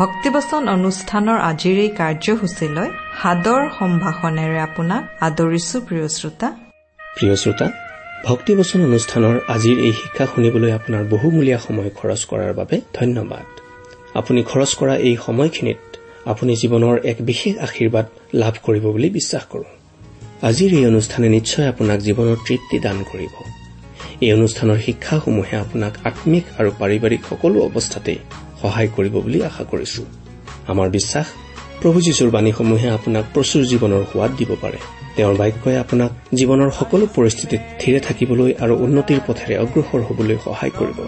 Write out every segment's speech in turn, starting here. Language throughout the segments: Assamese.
ভক্তিবচন অনুষ্ঠানৰ আজিৰ এই কাৰ্যসূচীলৈ সাদৰ সম্ভাষণেৰে আপোনাক আদৰিছো প্ৰিয় শ্ৰোতা। প্ৰিয় শ্ৰোতা ভক্তিবচন অনুষ্ঠানৰ আজিৰ এই শিক্ষা শুনিবলৈ আপোনাৰ বহুমূলীয়া সময় খৰচ কৰাৰ বাবে ধন্যবাদ। আপুনি খৰচ কৰা এই সময়খিনিত আপুনি জীৱনৰ এক বিশেষ আশীৰ্বাদ লাভ কৰিব বুলি বিশ্বাস কৰো। আজিৰ এই অনুষ্ঠানে নিশ্চয় আপোনাক জীৱনৰ তৃপ্তি দান কৰিব। এই অনুষ্ঠানৰ শিক্ষাসমূহে আপোনাক আম্মিক আৰু পাৰিবাৰিক সকলো অৱস্থাতে সহায় কৰিব বুলি আশা কৰিছো। আমাৰ বিশ্বাস প্ৰভু যীশুৰ বাণীসমূহে আপোনাক প্ৰচুৰ জীৱনৰ সোৱাদ দিব পাৰে। তেওঁৰ বাক্যই আপোনাক জীৱনৰ সকলো পৰিস্থিতিত থিৰে থাকিবলৈ আৰু উন্নতিৰ পথেৰে অগ্ৰসৰ হবলৈ সহায় কৰিব।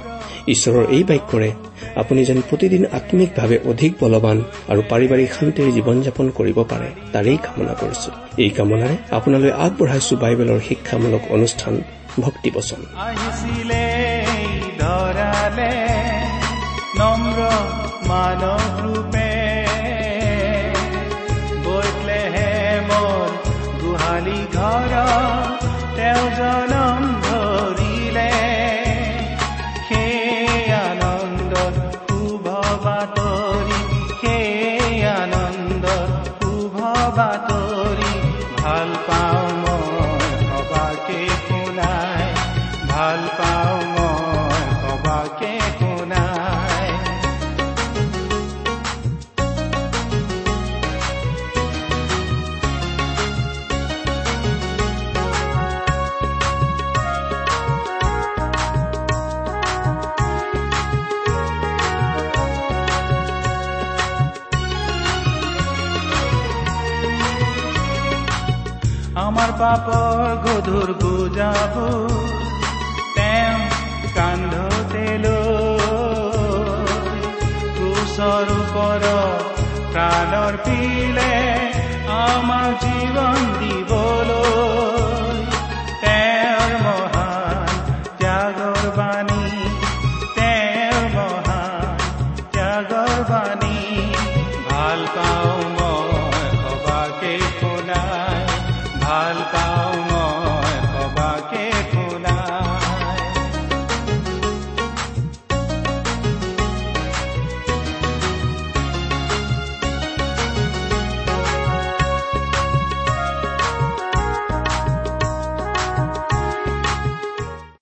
ঈশ্বৰৰ এই বাক্যৰে আপুনি যেন প্ৰতিদিন আম্মিকভাৱে অধিক বলৱান আৰু পাৰিবাৰিক শান্তিৰে জীৱন যাপন কৰিব পাৰে তাৰেই কামনা কৰিছো। এই কামনাৰে আপোনালৈ আগবঢ়াইছো বাইবেলৰ শিক্ষামূলক অনুষ্ঠান ভক্তিবচন। পাপৰ গধুৰ বুজাব তেওঁ কান্ধতে ক্ৰুচৰ পর প্ৰাণৰ পিলে আমাৰ জীৱন দিবলৈ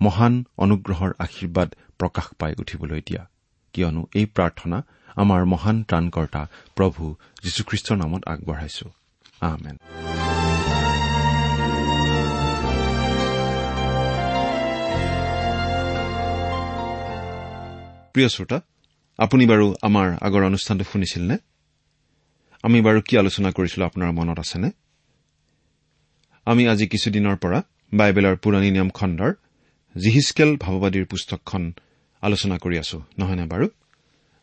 মহান অনুগ্ৰহৰ আশীৰ্বাদ প্ৰকাশ পাই উঠিবলৈ দিয়া। কিয়নো এই প্ৰাৰ্থনা আমাৰ মহান ত্ৰাণকৰ্তা প্ৰভু যীশুখ্ৰীষ্টৰ নামত আগবঢ়াইছো। আহমেন প্ৰিয় শ্ৰোতা আপুনি বাৰু আমাৰ আগৰ অনুষ্ঠানটো শুনিছিল নে আমি বাৰু কি আলোচনা কৰিছিলো আপোনাৰ মনত আছেনে? আমি আজি কিছুদিনৰ পৰা বাইবেলৰ পুৰণি নিয়ম খণ্ডৰ জিহিচকেল ভাৱবাদীৰ পুস্তকখন আলোচনা কৰি আছো নহয়নে বাৰু?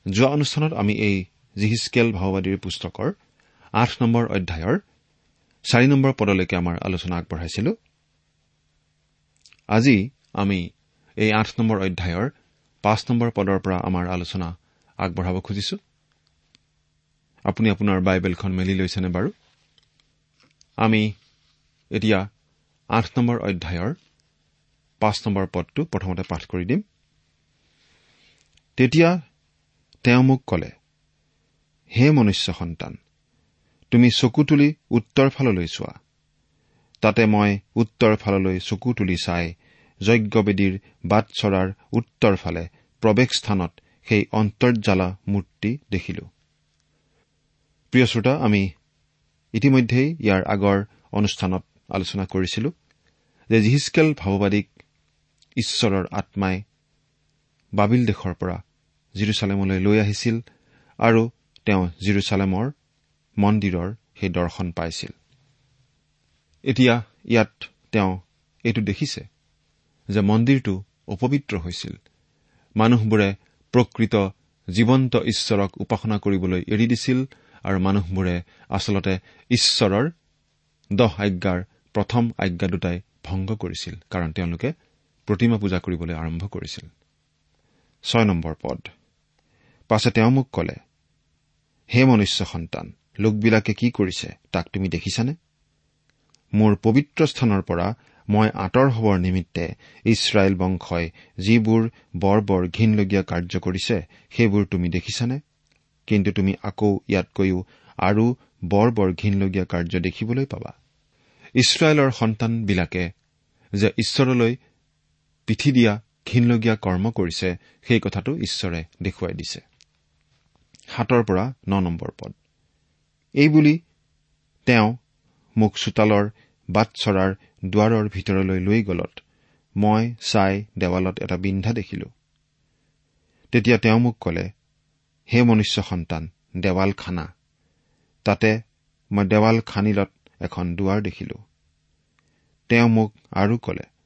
যোৱা অনুষ্ঠানত আমি এই জিহিচকেল ভাৱবাদীৰ পুস্তকৰ আঠ নম্বৰ অধ্যায়ৰ চাৰি নম্বৰ পদলৈকে আমাৰ আলোচনা আগবঢ়াইছিলো। আজি আমি এই আঠ নম্বৰ অধ্যায়ৰ পাঁচ নম্বৰ পদৰ পৰা আমাৰ আলোচনা আগবঢ়াব খুজিছো। আপুনি আপোনাৰ বাইবেলখন মেলি লৈছেনে বাৰু? আমি এতিয়া আঠ নম্বৰ অধ্যায়ৰ পাঁচ নম্বৰ পদটো প্ৰথমতে পাঠ কৰি দিম। তেতিয়া তেওঁ মোক কলে হে মনুষ্য সন্তান তুমি চকু তুলি উত্তৰ ফাললৈ চোৱা। তাতে মই উত্তৰ ফাললৈ চকু তুলি চাই যজ্ঞবেদীৰ বাট চৰাৰ উত্তৰ ফালে প্ৰৱেশ স্থানত সেই অন্তৰ্জালা মূৰ্তি দেখিলো। প্ৰিয় শ্ৰোতা আমি ইতিমধ্যেই ইয়াৰ আগৰ অনুষ্ঠানত আলোচনা কৰিছিলো যে জিহিচকেল ভাৱবাদীক ঈশ্বৰৰ আত্মাই বাবিল দেশৰ পৰা জিৰচালেমলৈ লৈ আহিছিল আৰু তেওঁ জিৰচালেমৰ মন্দিৰৰ সেই দৰ্শন পাইছিল। এতিয়া ইয়াত তেওঁ এইটো দেখিছে যে মন্দিৰটো অপবিত্ৰ হৈছিল। মানুহবোৰে প্ৰকৃত জীৱন্ত ঈশ্বৰক উপাসনা কৰিবলৈ এৰি দিছিল আৰু মানুহবোৰে আচলতে ঈশ্বৰৰ দহ আজ্ঞাৰ প্ৰথম আজ্ঞা দুটাই ভংগ কৰিছিল কাৰণ তেওঁলোকে প্ৰতিমা পূজা কৰিবলৈ আৰম্ভ কৰিছিল। ছয় নম্বৰ পদ। পাছে তেওঁ মোক কলে হে মনুষ্য সন্তান লোকবিলাকে কি কৰিছে তাক তুমি দেখিছানে? মোৰ পবিত্ৰ স্থানৰ পৰা মই আঁতৰ হবৰ নিমিত্তে ইছৰাইল বংশই যিবোৰ বৰ বৰ ঘীনলগীয়া কাৰ্য কৰিছে সেইবোৰ তুমি দেখিছানে? কিন্তু তুমি আকৌ ইয়াতকৈও আৰু বৰ বৰ ঘীনলগীয়া কাৰ্য দেখিবলৈ পাবা। ইছৰাইলৰ সন্তানবিলাকে যে ঈশ্বৰলৈ পিঠি দিয়া ঘীনলগীয়া কৰ্ম কৰিছে সেই কথাটো ঈশ্বৰে দেখুৱাই দিছে। সাতৰ পৰা ন নম্বৰ পদ। এইবুলি তেওঁ মোক চোতালৰ বাট চৰাৰ দুৱাৰৰ ভিতৰলৈ লৈ গলত মই চাই দেৱালত এটা বিন্ধা দেখিলো। তেতিয়া তেওঁ মোক কলে হে মনুষ্য সন্তান দেৱাল খানা। তাতে মই দেৱাল খানিলত এখন দুৱাৰ দেখিলো তেওঁ মোক আৰু কলে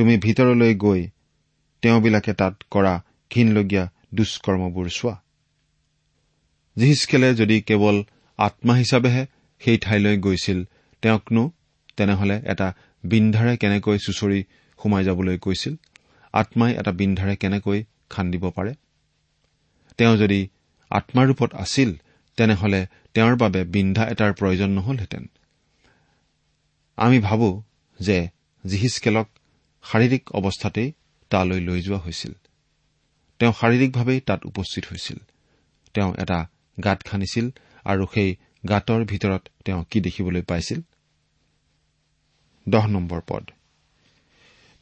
তুমি ভিতৰলৈ গৈ তেওঁবিলাকে তাত কৰা ঘীনলগীয়া দুষ্কৰ্মবোৰ চোৱা। জিহিচকেলে যদি কেৱল আত্মা হিচাপেহে সেই ঠাইলৈ গৈছিল তেওঁকনো তেনেহলে এটা বিন্ধাৰে কেনেকৈ চুচৰি সোমাই যাবলৈ কৈছিল? আত্মাই এটা বিন্ধাৰে কেনেকৈ খান্দিব পাৰে? তেওঁ যদি আত্মাৰূপত আছিল তেনেহলে তেওঁৰ বাবে বিন্ধা এটাৰ প্ৰয়োজন নহলহেঁতেন। আমি ভাবো যে জিহিচকেলক শাৰীৰিক অৱস্থাতেই তালৈ লৈ যোৱা হৈছিল। তেওঁ শাৰীৰিকভাৱেই তাত উপস্থিত হৈছিল। তেওঁ এটা গাঁত খান্দিছিল আৰু সেই গাঁতৰ ভিতৰত তেওঁ কি দেখিবলৈ পাইছিল?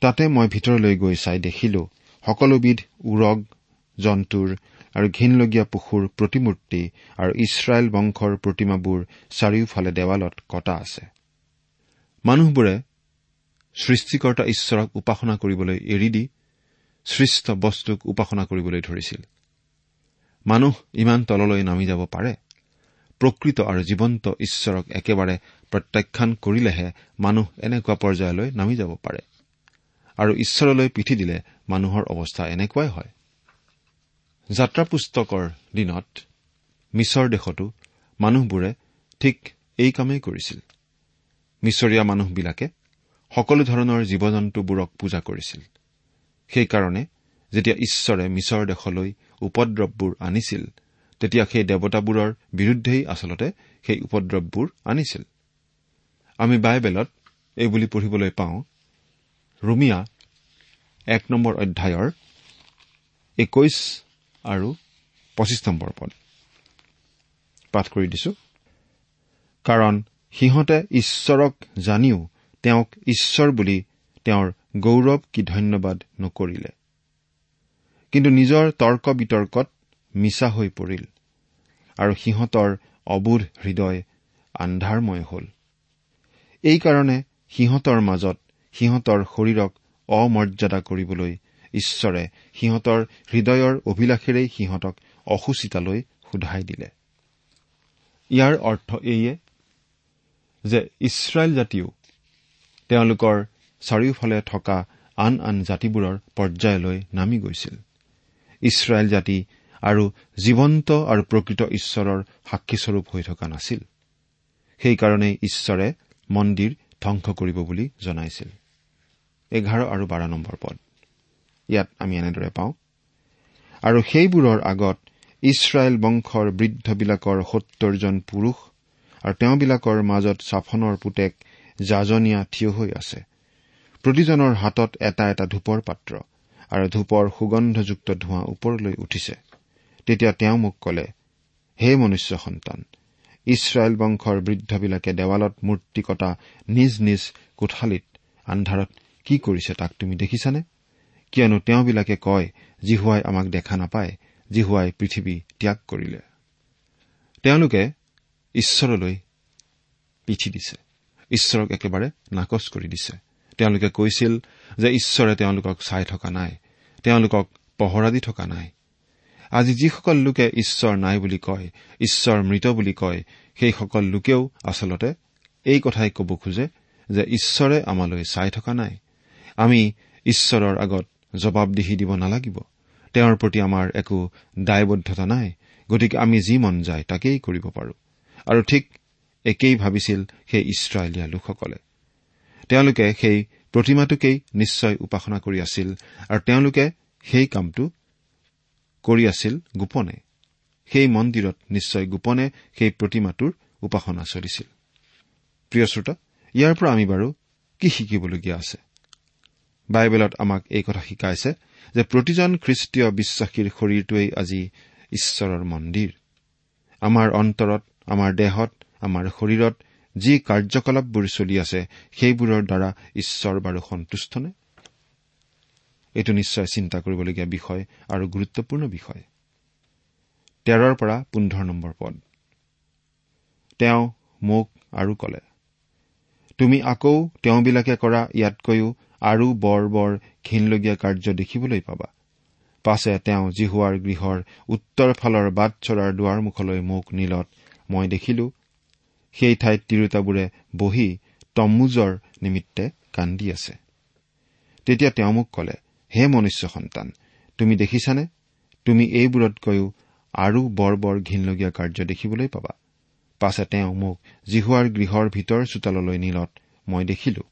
তাতে মই ভিতৰলৈ গৈ চাই দেখিলো সকলোবিধ উৰগ জন্তুৰ আৰু ঘীনলগীয়া পশুৰ প্ৰতিমূৰ্তি আৰু ইছৰাইল বংশৰ প্ৰতিমাবোৰ চাৰিওফালে দেৱালত কটা আছে। মানুহবোৰে সৃষ্টিকৰ্তা ঈশ্বৰক উপাসনা কৰিবলৈ এৰি দি সৃষ্ট বস্তুক উপাসনা কৰিবলৈ ধৰিছিল। মানুহ ইমান তললৈ নামি যাব পাৰে। প্ৰকৃত আৰু জীৱন্ত ঈশ্বৰক একেবাৰে প্ৰত্যাখ্যান কৰিলেহে মানুহ এনেকুৱা পৰ্যায়লৈ নামি যাব পাৰে। আৰু ঈশ্বৰলৈ পিঠি দিলে মানুহৰ অৱস্থা এনেকুৱাই হয়। যাত্ৰা পুস্তকৰ দিনত মিছৰ দেশতো মানুহবোৰে ঠিক এই কামেই কৰিছিল। মিছৰীয়া মানুহবিলাকে সকলো ধৰণৰ জীৱ জন্তুবোৰক পূজা কৰিছিল। সেইকাৰণে যেতিয়া ঈশ্বৰে মিছৰ দেশলৈ উপদ্ৰৱবোৰ আনিছিল তেতিয়া সেই দেৱতাবোৰৰ বিৰুদ্ধেই আচলতে সেই উপদ্ৰৱবোৰ আনিছিল। আমি বাইবেলত এইবুলি পঢ়িবলৈ পাওঁ ৰুমিয়া এক নম্বৰ অধ্যায়ৰ একৈশ আৰু পঁচিছ নম্বৰ পদ। পাঠ কৰি দিছো। কাৰণ সিহঁতে ঈশ্বৰক জানিও তেওঁক ঈশ্বৰ বুলি তেওঁৰ গৌৰৱ কি ধন্যবাদ নকৰিলে। কিন্তু নিজৰ তৰ্ক বিতৰ্কত মিছা হৈ পৰিল আৰু সিহঁতৰ অবোধ হৃদয় আন্ধাৰময় হ'ল। এইকাৰণে সিহঁতৰ মাজত সিহঁতৰ শৰীৰক অমৰ্যাদা কৰিবলৈ ঈশ্বৰে সিহঁতৰ হৃদয়ৰ অভিলাষেৰেই সিহঁতক অসুচিতালৈ সোধাই দিলে। ইয়াৰ অৰ্থ এইয়ে যে ইছৰাইল জাতিও তেওঁলোকৰ চাৰিওফালে থকা আন আন জাতিবোৰৰ পৰ্যায়লৈ নামি গৈছিল। ইছৰাইল জাতি আৰু জীৱন্ত আৰু প্ৰকৃত ঈশ্বৰৰ সাক্ষীস্বৰূপ হৈ থকা নাছিল। সেইকাৰণেই ঈশ্বৰে মন্দিৰ ধ্বংস কৰিব বুলি জনাইছিল। এঘাৰ আৰু বাৰ নম্বৰ পদ। ইয়াত আমি এনেদৰে পাওঁ আৰু সেইবোৰৰ আগত ইছৰাইল বংশৰ বৃদ্ধবিলাকৰ সত্তৰজন পুৰুষ আৰু তেওঁবিলাকৰ মাজত চাফনৰ পুতেক জাজনীয়া থিয় হৈ আছে। প্ৰতিজনৰ হাতত এটা এটা ধূপৰ পাত্ৰ আৰু ধূপৰ সুগন্ধযুক্ত ধোঁৱা ওপৰলৈ উঠিছে। তেতিয়া তেওঁ মোক কলে হে মনুষ্য সন্তান ইছৰাইল বংশৰ বৃদ্ধবিলাকে দেৱালত মূৰ্তি কটা নিজ নিজ কোঠালিত আন্ধাৰত কি কৰিছে তাক তুমি দেখিছানে? কিয়নো তেওঁবিলাকে কয় জিহুৱাই আমাক দেখা নাপায় জিহুৱাই পৃথিৱী ত্যাগ কৰিলে। তেওঁলোকে ঈশ্বৰলৈ পিঠি দিছে। ঈশ্বৰক একেবাৰে নাকচ কৰি দিছে। তেওঁলোকে কৈছিল যে ঈশ্বৰে তেওঁলোকক চাই থকা নাই তেওঁলোকক পহৰা দি থকা নাই। আজি যিসকল লোকে ঈশ্বৰ নাই বুলি কয় ঈশ্বৰ মৃত বুলি কয় সেইসকল লোকেও আচলতে এই কথাই ক'ব খোজে যে ঈশ্বৰে আমালৈ চাই থকা নাই। আমি ঈশ্বৰৰ আগত জবাবদিহি দিব নালাগিব। তেওঁৰ প্ৰতি আমাৰ একো দায়বদ্ধতা নাই গতিকে আমি যি মন যায় তাকেই কৰিব পাৰো। আৰু ঠিক একেই ভাবিছিল সেই ইছৰাইলীয়া লোকসকলে। তেওঁলোকে সেই প্ৰতিমাটোকেই নিশ্চয় উপাসনা কৰি আছিল আৰু তেওঁলোকে সেই কামটো কৰি আছিল গোপনে। সেই মন্দিৰত নিশ্চয় গোপনে সেই প্ৰতিমাটোৰ উপাসনা চলিছিল। প্ৰিয় শ্ৰোতা ইয়াৰ পৰা আমি বাৰু কি শিকিবলগীয়া আছে? বাইবেলত আমাক এই কথা শিকাইছে যে প্ৰতিজন খ্ৰীষ্টীয় বিশ্বাসীৰ শৰীৰটোৱেই আজি ঈশ্বৰৰ মন্দিৰ। আমাৰ অন্তৰত আমাৰ দেহত আমাৰ শৰীৰত যি কাৰ্যকলাপবোৰ চলি আছে সেইবোৰৰ দ্বাৰা ঈশ্বৰ বাৰু সন্তুষ্টনে? এইটো নিশ্চয় চিন্তা কৰিবলগীয়া বিষয় আৰু গুৰুত্বপূৰ্ণ বিষয়। তেৰৰ পৰা পোন্ধৰ নম্বৰ পদ। তেওঁ মোক আৰু কলে তুমি আকৌ তেওঁবিলাকে কৰা ইয়াতকৈও আৰু বৰ বৰ ঘীনলগীয়া কাৰ্য দেখিবলৈ পাবা। পাছে তেওঁ জিহুৱাৰ গৃহৰ উত্তৰ ফালৰ বাট চৰাৰ দুৱাৰমুখলৈ মোক নীলত মই দেখিলো সেই ঠাইত তিৰোতাবোৰে বহি তম্মুজৰ নিমিত্তে কান্দি আছে। তেতিয়া তেওঁ মোক কলে হে মনুষ্য সন্তান তুমি দেখিছানে? তুমি এইবোৰতকৈও আৰু বৰ বৰ ঘীনলগীয়া কাৰ্য দেখিবলৈ পাবা। পাছে তেওঁ মোক জিহুৱাৰ গৃহৰ ভিতৰ চোতাললৈ নীলত মই দেখিলো।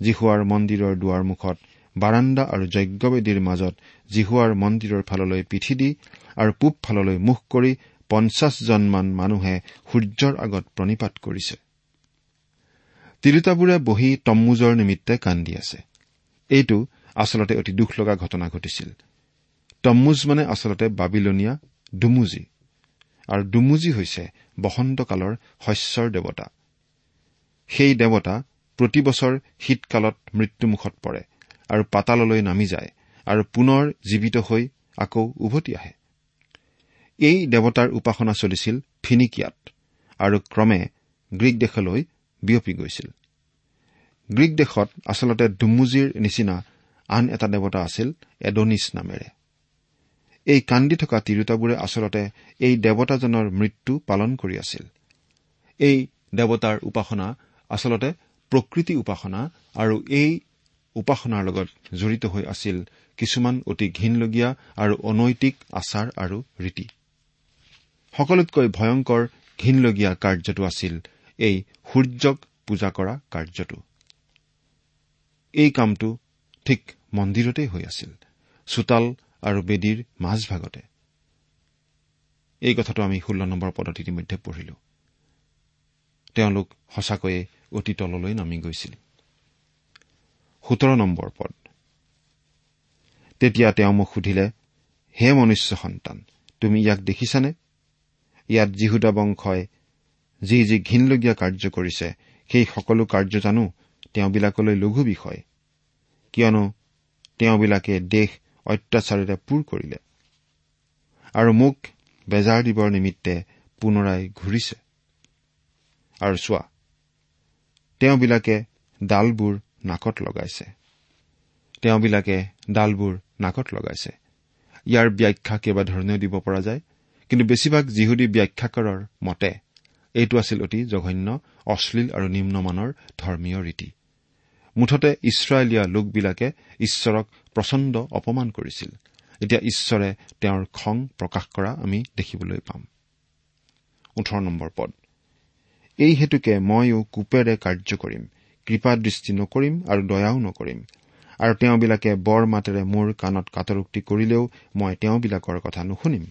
জিহুৱাৰ মন্দিৰৰ দুৱাৰমুখত বাৰাণ্ডা আৰু যজ্ঞবেদীৰ মাজত জিহুৱাৰ মন্দিৰৰ ফাললৈ পিঠি দি আৰু পূব ফাললৈ মুখ কৰি পঞ্চাছজনমান মানুহে সূৰ্যৰ আগত প্ৰণিপাত কৰিছে। তিৰোতাবোৰে বহি তম্মুজৰ নিমিত্তে কান্দি আছে। এইটো আচলতে অতি দুখ লগা ঘটনা ঘটিছিল। তম্মুজ মানে আচলতে বাবিলনীয়া ডুমুজি আৰু ডুমুজি হৈছে বসন্তকালৰ শস্যৰ দেৱতা। সেই দেৱতা প্ৰতিবছৰ শীতকালত মৃত্যুমুখত পৰে আৰু পাতাললৈ নামি যায় আৰু পুনৰ জীৱিত হৈ আকৌ উভতি আহে। এই দেৱতাৰ উপাসনা চলিছিল ফিনিকিয়াত আৰু ক্ৰমে গ্ৰীক দেশলৈ বিয়পি গৈছিল। গ্ৰীক দেশত আচলতে ডুমুজিৰ নিচিনা আন এটা দেৱতা আছিল এডনিছ নামেৰে। এই কান্দি থকা তিৰোতাবোৰে আচলতে এই দেৱতাজনৰ মৃত্যু পালন কৰি আছিল। এই দেৱতাৰ উপাসনা আচলতে প্ৰকৃতি উপাসনা আৰু এই উপাসনাৰ লগত জড়িত হৈ আছিল কিছুমান অতি ঘীনলগীয়া আৰু অনৈতিক আচাৰ আৰু ৰীতি। সকলোতকৈ ভয়ংকৰ ঘীনলগীয়া কাৰ্যটো আছিল এই সূৰ্যক পূজা কৰা কাৰ্যটো। এই কামটো ঠিক মন্দিৰতেই হৈ আছিল চোতাল আৰু বেদীৰ মাজভাগতে। এই কথাটো আমি ষোল্ল নম্বৰ পদত ইতিমধ্যে পঢ়িলো। তেওঁলোক সঁচাকৈয়ে অতি তললৈ নামি গৈছিল। সোতৰ নম্বৰ পদ। তেতিয়া তেওঁ মোক সুধিলে হে মনুষ্য সন্তান তুমি ইয়াক দেখিছানে? ইয়াত যীহুদা বংশই যি যি ঘীনলগীয়া কাৰ্য কৰিছে সেই সকলো কাৰ্য জানো তেওঁবিলাকলৈ লঘু বিষয়। কিয়নো তেওঁবিলাকে দেশ অত্যাচাৰেৰে পূৰ কৰিলে। আৰু মোক বেজাৰ দিবৰ নিমিত্তে পুনৰাই ঘূৰিছে। আৰু চোৱা তেওঁবিলাকে ডালবোৰ নাকত লগাইছে। তেওঁবিলাকে ডালবোৰ নাকত লগাইছে। ইয়াৰ ব্যাখ্যা কেইবাধৰণেও দিব পৰা যায়। কিন্তু বেছিভাগ যিহুদী ব্যাখ্যাকাৰৰ মতে এইটো আছিল অতি জঘন্য অশ্লীল আৰু নিম্নমানৰ ধৰ্মীয় ৰীতি। মুঠতে ইছৰাইলীয়া লোকবিলাকে ঈশ্বৰক প্ৰচণ্ড অপমান কৰিছিল। এতিয়া ঈশ্বৰে তেওঁৰ খং প্ৰকাশ কৰা আমি দেখিবলৈ পাম। এই হেতুকে মইও কোপেৰে কাৰ্য কৰিম কৃপা দৃষ্টি নকৰিম আৰু দয়াও নকৰিম। আৰু তেওঁবিলাকে বৰ মাতেৰে মোৰ কাণত কাটৰোক্তি কৰিলেও মই তেওঁবিলাকৰ কথা নুশুনিম।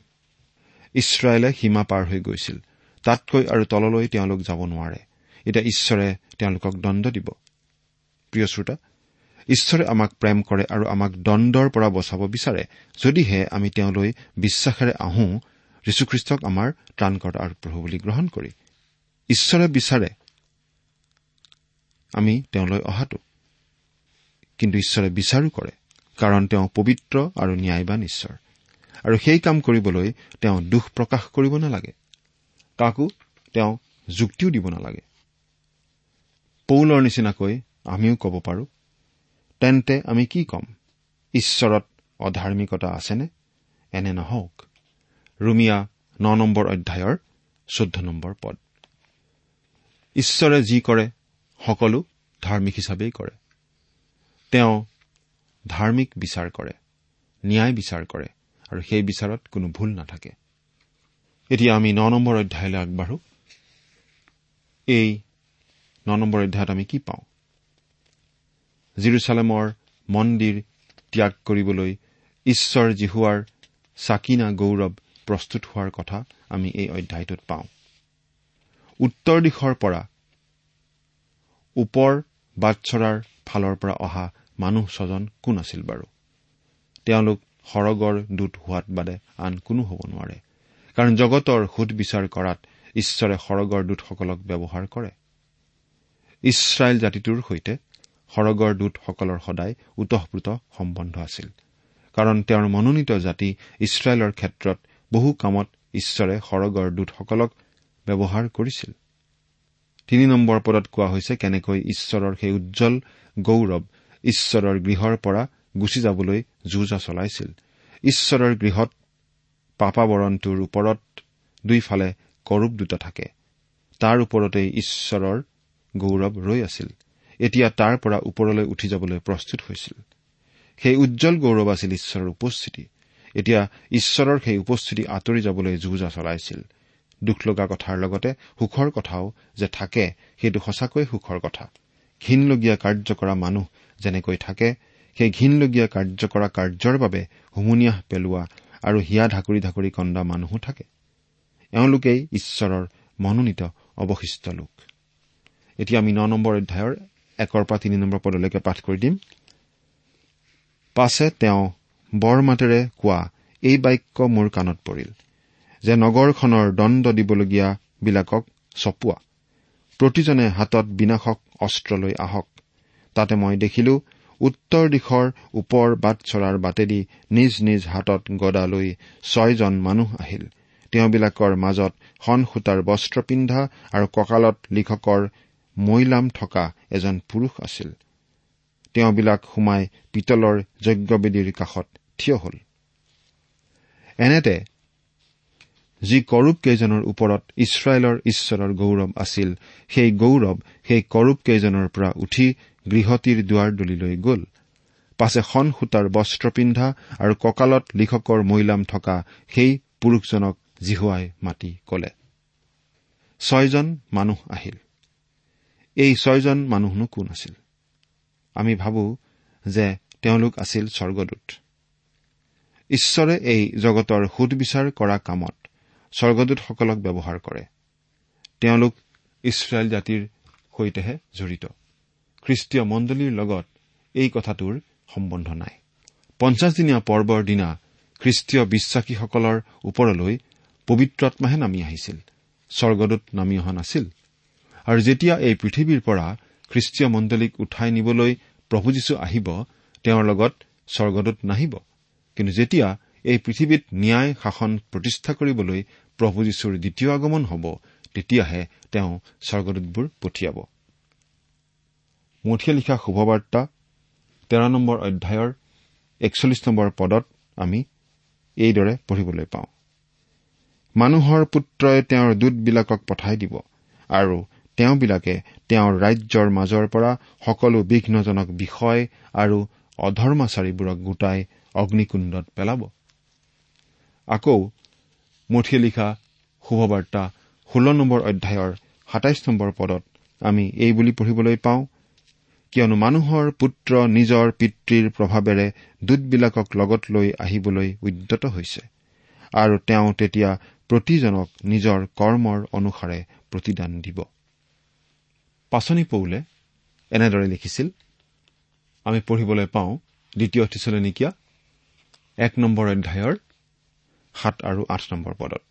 ইছৰাইলে সীমা পাৰ হৈ গৈছিল। তাতকৈ আৰু তললৈ তেওঁলোক যাব নোৱাৰে। এতিয়া ঈশ্বৰে তেওঁলোকক দণ্ড দিব। প্ৰিয় শ্ৰোতা ঈশ্বৰে আমাক প্ৰেম কৰে আৰু আমাক দণ্ডৰ পৰা বচাব বিচাৰে। যদিহে আমি তেওঁলৈ বিশ্বাসেৰে আহোঁ যীশুখ্ৰীষ্টক আমাৰ ত্ৰাণকৰ্তা আৰু প্ৰভু বুলি গ্ৰহণ কৰি। ঈশ্বৰে বিচাৰে আমি তেওঁলৈ অহাটো। কিন্তু ঈশ্বৰে বিচাৰো কৰে কাৰণ তেওঁ পবিত্ৰ আৰু ন্যায়বান ঈশ্বৰ। আৰু সেই কাম কৰিবলৈ তেওঁ দুখ প্ৰকাশ কৰিব নালাগে। কাকো তেওঁ যুক্তিও দিব নালাগে। পৌলৰ নিচিনাকৈ আমিও ক'ব পাৰোঁ তেন্তে আমি কি ক'ম? ঈশ্বৰত অধাৰ্মিকতা আছেনে? এনে নহওক। ৰুমিয়া ন নম্বৰ অধ্যায়ৰ চৈধ্য নম্বৰ পদ। ঈশ্বৰে যি কৰে সকলো ধাৰ্মিক হিচাপেই কৰে। তেওঁ ধাৰ্মিক বিচাৰ কৰে ন্যায় বিচাৰ কৰে। আৰু সেই বিচাৰত কোনো ভুল নাথাকে। এতিয়া আমি ন নম্বৰ অধ্যায়লৈ আগবাঢ়ো। এই ন নম্বৰ অধ্যায়ত আমি কি পাওঁ? জিৰচালেমৰ মন্দিৰ ত্যাগ কৰিবলৈ ঈশ্বৰ জিহুৱাৰ চাকিনা গৌৰৱ প্ৰস্তুত হোৱাৰ কথা আমি এই অধ্যায়টোত পাওঁ। উত্তৰ দিশৰ পৰা ওপৰ বাটচৰাৰ ফালৰ পৰা অহা মানুহ ছজন কোন আছিল বাৰু? তেওঁলোক সৰগৰ দূত হোৱাত বাদে আন কোনো হ'ব নোৱাৰে। কাৰণ জগতৰ সুধবিচাৰ কৰাত ঈশ্বৰে সৰগৰ দূতসকলক ব্যৱহাৰ কৰে। ইছৰাইল জাতিটোৰ সৈতে সৰগৰ দূতসকলৰ সদায় ওতঃপ্ৰোত সম্বন্ধ আছিল। কাৰণ তেওঁৰ মনোনীত জাতি ইছৰাইলৰ ক্ষেত্ৰত বহু কামত ঈশ্বৰে সৰগৰ দূতসকলক ব্যৱহাৰ কৰিছিল। তিনি নম্বৰ পদত কোৱা হৈছে কেনেকৈ ঈশ্বৰৰ সেই উজ্জ্বল গৌৰৱ ঈশ্বৰৰ গৃহৰ পৰা গুচি যাবলৈ যুঁজা চলাইছিল। ঈশ্বৰৰ গৃহত পাপাবৰণটোৰ ওপৰত দুইফালে কৰূপ দুটা থাকে। তাৰ ওপৰতেই ঈশ্বৰৰ গৌৰৱ ৰৈ আছিল। এতিয়া তাৰ পৰা ওপৰলৈ উঠি যাবলৈ প্ৰস্তুত হৈছিল। সেই উজ্জ্বল গৌৰৱ আছিল ঈশ্বৰৰ উপস্থিতি। এতিয়া ঈশ্বৰৰ সেই উপস্থিতি আঁতৰি যাবলৈ যুঁজা চলাইছিল। দুখ লগা কথাৰ লগতে সুখৰ কথাও যে থাকে সেইটো সঁচাকৈয়ে সুখৰ কথা। ঘীনলগীয়া কাৰ্য কৰা মানুহ যেনেকৈ থাকে সেই ঘীনলগীয়া কাৰ্য কৰা কাৰ্যৰ বাবে হুমুনিয়াহ পেলোৱা আৰু হিয়া ঢাকৰি ঢাকৰি কন্দা মানুহো থাকে। এওঁলোকেই ঈশ্বৰৰ মনোনীত অৱশিষ্ট লোক। এতিয়া আমি ন নম্বৰ অধ্যায়ৰ একৰ পৰা তিনি নম্বৰ পদলৈকে পাঠ কৰি দিম। পাছে তেওঁ বৰমাতেৰে কোৱা এই বাক্য মোৰ কাণত পৰিল যে নগৰখনৰ দণ্ড দিবলগীয়াবিলাকক চপোৱা। প্ৰতিজনে হাতত বিনাশক অস্ত্ৰ লৈ আহক। তাতে মই দেখিলো উত্তৰ দিশৰ ওপৰ বাট চৰাৰ বাটেদি নিজ নিজ হাতত গদা লৈ ছয়জন মানুহ আহিল। তেওঁবিলাকৰ মাজত সন সূতাৰ বস্ত্ৰ পিন্ধা আৰু কঁকালত লিখকৰ মৈলাম থকা এজন পুৰুষ আছিল। তেওঁবিলাক সোমাই পিতলৰ যজ্ঞবেদীৰ কাষত থিয় হল। এনেতে যি কৰূপ কেইজনৰ ওপৰত ইছৰাইলৰ ঈশ্বৰৰ গৌৰৱ আছিল সেই গৌৰৱ সেই কৰূপ কেইজনৰ পৰা উঠি গৃহতীৰ দুৱাৰদলিলৈ গ'ল। পাছে সন সূতাৰ বস্ত্ৰ পিন্ধা আৰু কঁকালত লিখকৰ মৈলাম থকা সেই পুৰুষজনক জিহুৱাই মাতি কলে ছয়জন মানুহ আহিল। এই ছয়জন মানুহনো কোন আছিল? আমি ভাবো যে তেওঁলোক আছিল স্বৰ্গদূত। ঈশ্বৰে এই জগতৰ সুদবিচাৰ কৰা কামত স্বৰ্গদূতসকলক ব্যৱহাৰ কৰে। তেওঁলোক ইছৰাইল জাতিৰ সৈতেহে জড়িত। খ্ৰীষ্টীয় মণ্ডলীৰ লগত এই কথাটোৰ সম্বন্ধ নাই। পঞ্চাছদিনীয়া পৰ্বৰ দিনা খ্ৰীষ্টীয় বিশ্বাসীসকলৰ ওপৰলৈ পবিত্ৰত্মাহে নামি আহিছিল। স্বৰ্গদূত নামি অহা নাছিল। আৰু যেতিয়া এই পৃথিৱীৰ পৰা খ্ৰীষ্টীয় মণ্ডলীক উঠাই নিবলৈ প্ৰভু যীশু আহিব তেওঁৰ লগত স্বৰ্গদূত নাহিব। কিন্তু যেতিয়া এই পৃথিৱীত ন্যায় শাসন প্ৰতিষ্ঠা কৰিবলৈ প্ৰভু যীশুৰ দ্বিতীয় আগমন হ'ব তেতিয়াহে তেওঁ স্বৰ্গদূতবোৰ পঠিয়াব। মঠিয়া লিখা শুভবাৰ্তা তেৰ নম্বৰ অধ্যায়ৰ একচল্লিছ নম্বৰ পদত আমি এইদৰে পঢ়িবলৈ পাওঁ। মানুহৰ পুত্ৰই তেওঁৰ দূতবিলাকক পঠাই দিব আৰু তেওঁবিলাকে তেওঁৰ ৰাজ্যৰ মাজৰ পৰা সকলো বিঘ্নজনক বিষয় আৰু অধৰ্মাচাৰীবোৰক গোটাই অগ্নিকুণ্ডত পেলাব। আকৌ মঠিয়ে লিখা শুভবাৰ্তা ষোল্ল নম্বৰ অধ্যায়ৰ সাতাইছ নম্বৰ পদত আমি এই বুলি পঢ়িবলৈ পাওঁ কিয়নো মানুহৰ পুত্ৰ নিজৰ পিতৃৰ প্ৰভাৱেৰে দূতবিলাকক লগত লৈ আহিবলৈ উদ্যত হৈছে। আৰু তেওঁ তেতিয়া প্ৰতিজনক নিজৰ কৰ্মৰ অনুসাৰে প্ৰতিদান দিব। পাচনি পৌলে এনেদৰে লিখিছিল আমি পঢ়িবলৈ পাওঁ দ্বিতীয় থিচলনিকীয়া এক নম্বৰ অধ্যায়ৰ সাত আৰু আঠ নম্বৰ পদত।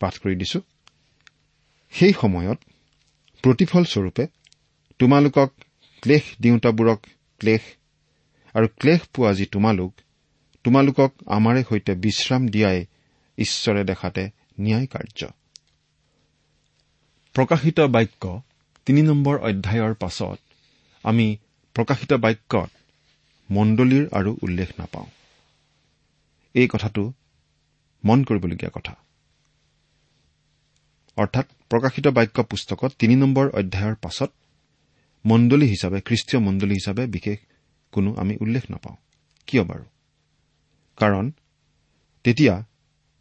পাঠ কৰি দিছো। সেই সময়ত প্ৰতিফলস্বৰূপে তোমালোকক ক্লেশ দিওঁতাবোৰক ক্লেশ। আৰু ক্লেশ পোৱা যি তোমালোক তোমালোকক আমাৰে সৈতে বিশ্ৰাম দিয়াই ঈশ্বৰে দেখাতে ন্যায় কাৰ্য। প্ৰকাশিত বাক্য তিনি নম্বৰ অধ্যায়ৰ পাছত আমি প্ৰকাশিত বাক্যত মণ্ডলীৰ আৰু উল্লেখ নাপাওঁ। এই কথাটো মন কৰিবলগীয়া কথা। অৰ্থাৎ প্ৰকাশিত বাক্য পুস্তকত তিনি নম্বৰ অধ্যায়ৰ পাছত মণ্ডলী হিচাপে খ্ৰীষ্টীয় মণ্ডলী হিচাপে বিশেষ কোনো আমি উল্লেখ নাপাওঁ। কিয় বাৰু? কাৰণ তেতিয়া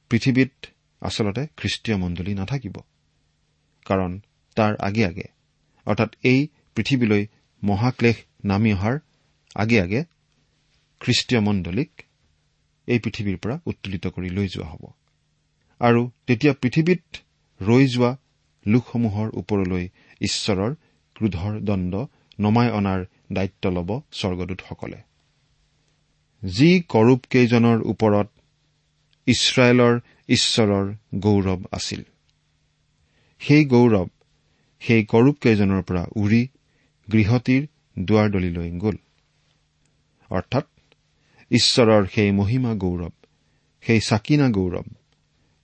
পৃথিৱীত আচলতে খ্ৰীষ্টীয় মণ্ডলী নাথাকিব। কাৰণ তাৰ আগে আগে অৰ্থাৎ এই পৃথিৱীলৈ মহাক্লেশ নামি অহাৰ আগে আগে খ্ৰীষ্টীয় মণ্ডলীক এই পৃথিৱীৰ পৰা উত্তোলিত কৰি লৈ যোৱা হ'ব। আৰু তেতিয়া পৃথিৱীত ৰৈ যোৱা লোকসমূহৰ ওপৰলৈ ঈশ্বৰৰ ক্ৰোধৰ দণ্ড নমাই অনাৰ দায়িত্ব ল'ব স্বৰ্গদূতসকলে। যি কৰূপকেইজনৰ ওপৰত ইছৰাইলৰ ঈশ্বৰৰ গৌৰৱ আছিল সেই গৌৰৱ সেই কৰূপকেইজনৰ পৰা উৰি গৃহতীৰ দুৱাৰদলিলৈ গ'ল। অৰ্থাৎ ঈশ্বৰৰ সেই মহিমা গৌৰৱ সেই চাকিনা গৌৰৱ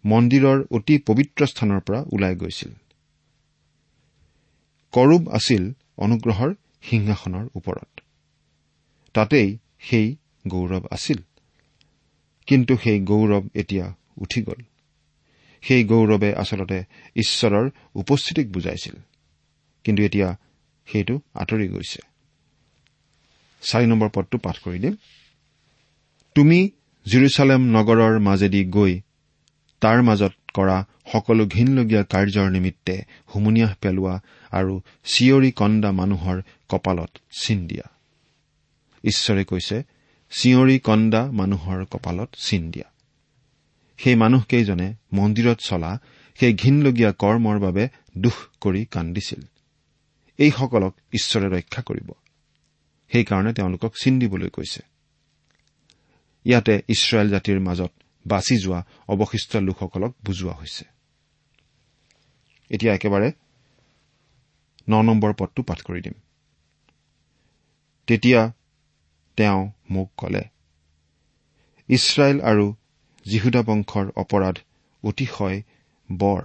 মন্দিৰৰ অতি পবিত্ৰ স্থানৰ পৰা ওলাই গৈছিল। কৰূপ আছিল অনুগ্ৰহৰ সিংহাসনৰ ওপৰত। তাতেই সেই গৌৰৱ আছিল। কিন্তু সেই গৌৰৱ এতিয়া উঠি গ'ল। সেই গৌৰৱে আচলতে ঈশ্বৰৰ উপস্থিতিক বুজাইছিল। কিন্তু এতিয়া সেইটো আঁতৰি গৈছে। চাৰি নম্বৰ পদটো পাঠ কৰি দিম। তুমি জিৰচালেম নগৰৰ মাজেদি গৈ তাৰ মাজত কৰা সকলো ঘীনলগীয়া কাৰ্যৰ নিমিত্তে হুমুনিয়াহ পেলোৱা আৰু চিঞৰি কন্দা মানুহৰ কপালত চিন দিয়া। ঈশ্বৰে কৈছে চিঞৰি কন্দা মানুহৰ কপালত চিন দিয়া। সেই মানুহকেইজনে মন্দিৰত চলা সেই ঘীনলগীয়া কৰ্মৰ বাবে দুখ কৰি কান্দিছিল। এইসকলক ঈশ্বৰে ৰক্ষা কৰিব। সেইকাৰণে তেওঁলোকক চিন দিবলৈ কৈছে। ইয়াতে ইছৰাইল জাতিৰ মাজত বাছি যোৱা অৱশিষ্ট লোকসকলক বুজোৱা হৈছে। এতিয়া একেবাৰে ন নম্বৰ পদটো পাঠ কৰি দিম। তেতিয়া তেওঁ মোক কলে ইছৰাইল আৰু যীহুদা বংশৰ অপৰাধ অতিশয় বৰ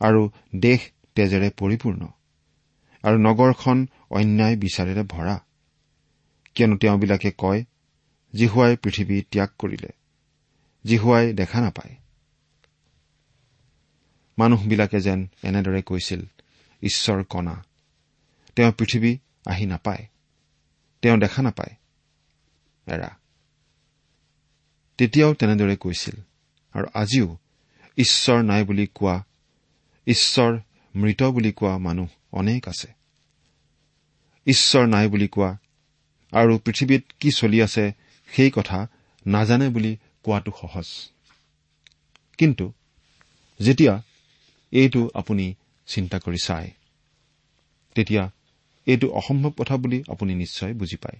আৰু দেশ তেজেৰে পৰিপূৰ্ণ আৰু নগৰখন অন্যায় বিচাৰেৰে ভৰা। কিয়নো তেওঁবিলাকে কয় জিহুৱাই পৃথিৱী ত্যাগ কৰিলে। জিহুৱাই দেখা নাপায়। মানুহবিলাকে যেন এনেদৰে কৈছিল ঈশ্বৰ কণা। তেওঁ পৃথিৱী আহি নাপায়। তেওঁ দেখা নাপায়। এৰা। তেতিয়াও তেনেদৰে কৈছিল আৰু আজিও ঈশ্বৰ নাই বুলি কোৱা ঈশ্বৰ মৃত বুলি কোৱা মানুহ অনেক আছে। ঈশ্বৰ নাই বুলি কোৱা আৰু পৃথিৱীত কি চলি আছে সেই কথা নাজানে বুলি কোৱাটো সহজ। কিন্তু যেতিয়া এইটো আপুনি চিন্তা কৰি চায়। তেতিয়া এইটো অসম্ভৱ কথা বুলি আপুনি নিশ্চয় বুজি পায়।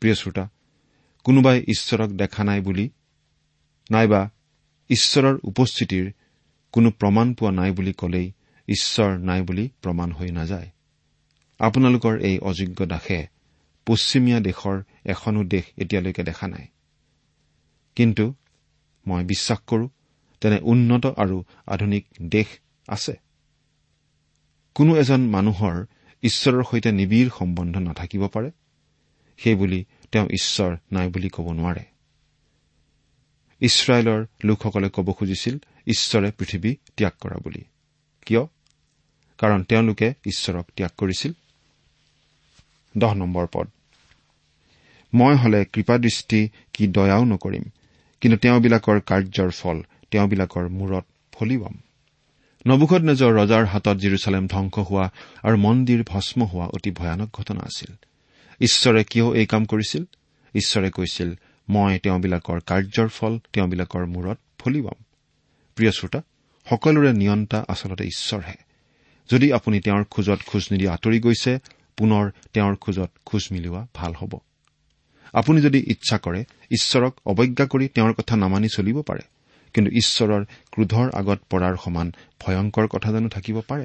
প্ৰিয় শ্ৰোতা কোনোবাই ঈশ্বৰক দেখা নাই বুলি নাইবা ঈশ্বৰৰ উপস্থিতিৰ কোনো প্ৰমাণ পোৱা নাই বুলি কলেই ঈশ্বৰ নাই বুলি প্ৰমাণ হৈ নাযায়। আপোনালোকৰ এই অযোগ্য দাসে পশ্চিমীয়া দেশৰ এখনো দেশ এতিয়ালৈকে দেখা নাই। কিন্তু মই বিশ্বাস কৰো তেনে উন্নত আৰু আধুনিক দেশ আছে। কোনো এজন মানুহৰ ঈশ্বৰৰ সৈতে নিবিড় সম্বন্ধ নাথাকিব পাৰে। সেইবুলি তেওঁ ঈশ্বৰ নাই বুলি ক'ব নোৱাৰে। ইছৰাইলৰ লোকসকলে ক'ব খুজিছিল ঈশ্বৰে পৃথিৱী ত্যাগ কৰা বুলি। কিয়? কাৰণ তেওঁলোকে ঈশ্বৰক ত্যাগ কৰিছিল। মই হলে কৃপাদৃষ্টি কি দয়াও নকৰিম কিন্তু তেওঁবিলাকৰ কাৰ্যৰ ফল তেওঁবিলাকৰ মূৰত ফলিবাম নবুখত নিজৰ ৰজাৰ হাতত জিৰচালেম ধ্বংস হোৱা আৰু মন্দিৰ ভস্ম হোৱা অতি ভয়ানক ঘটনা আছিল। ঈশ্বৰে কিয় এই কাম কৰিছিল? ঈশ্বৰে কৈছিল মই তেওঁবিলাকৰ কাৰ্যৰ ফল তেওঁবিলাকৰ মূৰত ফলিবাম প্ৰিয় শ্ৰোতা সকলোৰে নিয়ন্তা আচলতে ঈশ্বৰহে। যদি আপুনি তেওঁৰ খোজত খোজ নিদি আঁতৰি গৈছে পুনৰ তেওঁৰ খোজত খোজ মিলোৱা ভাল হ'ব। আপুনি যদি ইচ্ছা কৰে ঈশ্বৰক অৱজ্ঞা কৰি তেওঁৰ কথা নামানি চলিব পাৰে। কিন্তু ঈশ্বৰৰ ক্ৰোধৰ আগত পৰাৰ সমান ভয়ংকৰ কথা জানো থাকিব পাৰে?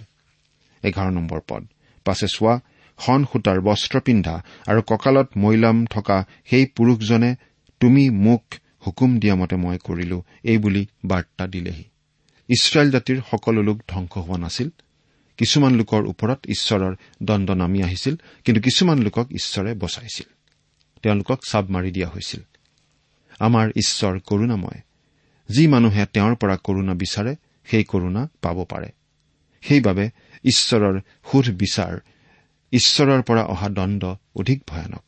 এঘাৰ নম্বৰ পদ। পাছে চোৱা সন সূতাৰ বস্ত্ৰ পিন্ধা আৰু কঁকালত মৈলাম থকা সেই পুৰুষজনে তুমি মোক হুকুম দিয়া মতে মই কৰিলো এই বুলি বাৰ্তা দিলেহি। ইছৰাইল জাতিৰ সকলো লোক ধ্বংস হোৱা নাছিল। কিছুমান লোকৰ ওপৰত ঈশ্বৰৰ দণ্ড নামি আহিছিল কিন্তু কিছুমান লোকক ঈশ্বৰে বচাইছিল। তেওঁলোকক চাব মাৰি দিয়া হৈছিল। আমাৰ ঈশ্বৰ কৰুণাময়। যি মানুহে তেওঁৰ পৰা কৰুণা বিচাৰে সেই কৰুণা পাব পাৰে। সেইবাবে ঈশ্বৰৰ সুধ বিচাৰ ঈশ্বৰৰ পৰা অহা দণ্ড অধিক ভয়ানক।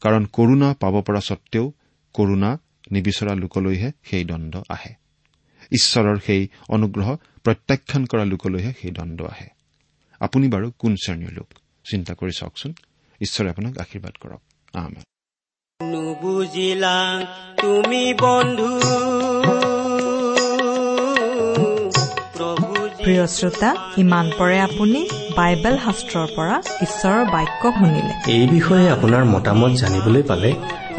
কাৰণ কৰুণা পাব পৰা স্বত্তেও কৰুণা নিবিচৰা লোকলৈহে সেই দণ্ড আহে। ঈশ্বৰৰ সেই অনুগ্ৰহ প্ৰত্যাখ্যান কৰা লোকলৈহে সেই দণ্ড আহে। আপুনি বাৰু কোন শ্ৰেণীৰ লোক? চিন্তা কৰি চাওকচোন। ঈশ্বৰে আপোনাক আশীৰ্বাদ কৰক। নুবুজিলা তুমি বন্ধু। প্ৰিয় শ্ৰোতা ইমান পৰে আপুনি বাইবেল শাস্ত্ৰৰ পৰা ঈশ্বৰৰ বাক্য শুনিলে। এই বিষয়ে আপোনাৰ মতামত জানিবলৈ পালে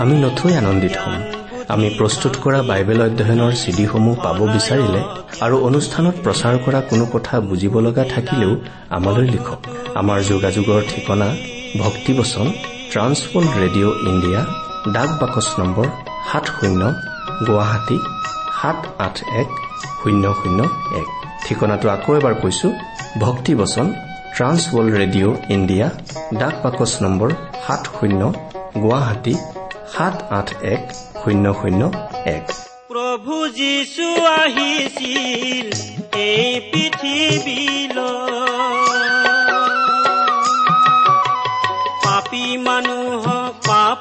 আমি নথৈ আনন্দিত হ'ম। আমি প্ৰস্তুত কৰা বাইবেল অধ্যয়নৰ চিডিসমূহ পাব বিচাৰিলে আৰু অনুষ্ঠানত প্ৰচাৰ কৰা কোনো কথা বুজিব লগা থাকিলেও আমালৈ লিখক। আমাৰ যোগাযোগৰ ঠিকনা ভক্তিবচন ট্ৰান্সৱৰ্ল্ড ৰেডিঅ' ইণ্ডিয়া ডাক বাকচ নম্বৰ সাত শূন্য গুৱাহাটী সাত আঠ এক শূন্য শূন্য এক। ঠিকনাটো আকৌ এবাৰ কৈছো ভক্তিবচন ট্ৰান্স ৱৰ্ল্ড ৰেডিঅ' ইণ্ডিয়া ডাক বাকচ নম্বৰ সাত শূন্য গুৱাহাটী সাত আঠ এক শূন্য শূন্য এক। প্ৰভু যীশু আহিছিল এই পৃথিৱীলৈ। পাপী মানুহক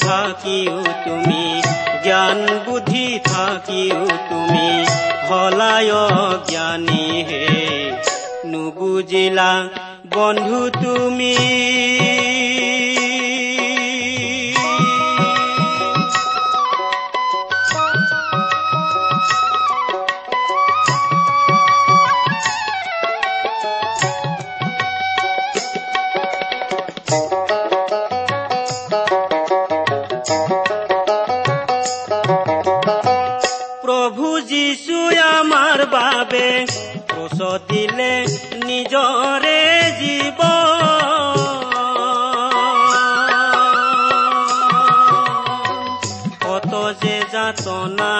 থাকিও তুমি জ্ঞান বুদ্ধি থাকিও তুমি হলায় জ্ঞানী হে নুবুজিলা বন্ধু তুমি। যে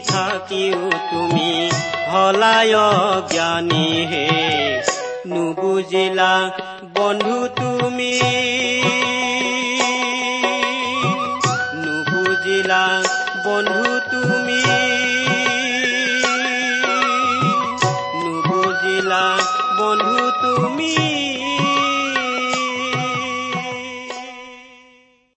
থাকিও তুমি হলায় জ্ঞানী হে। নুবুজিলা বন্ধু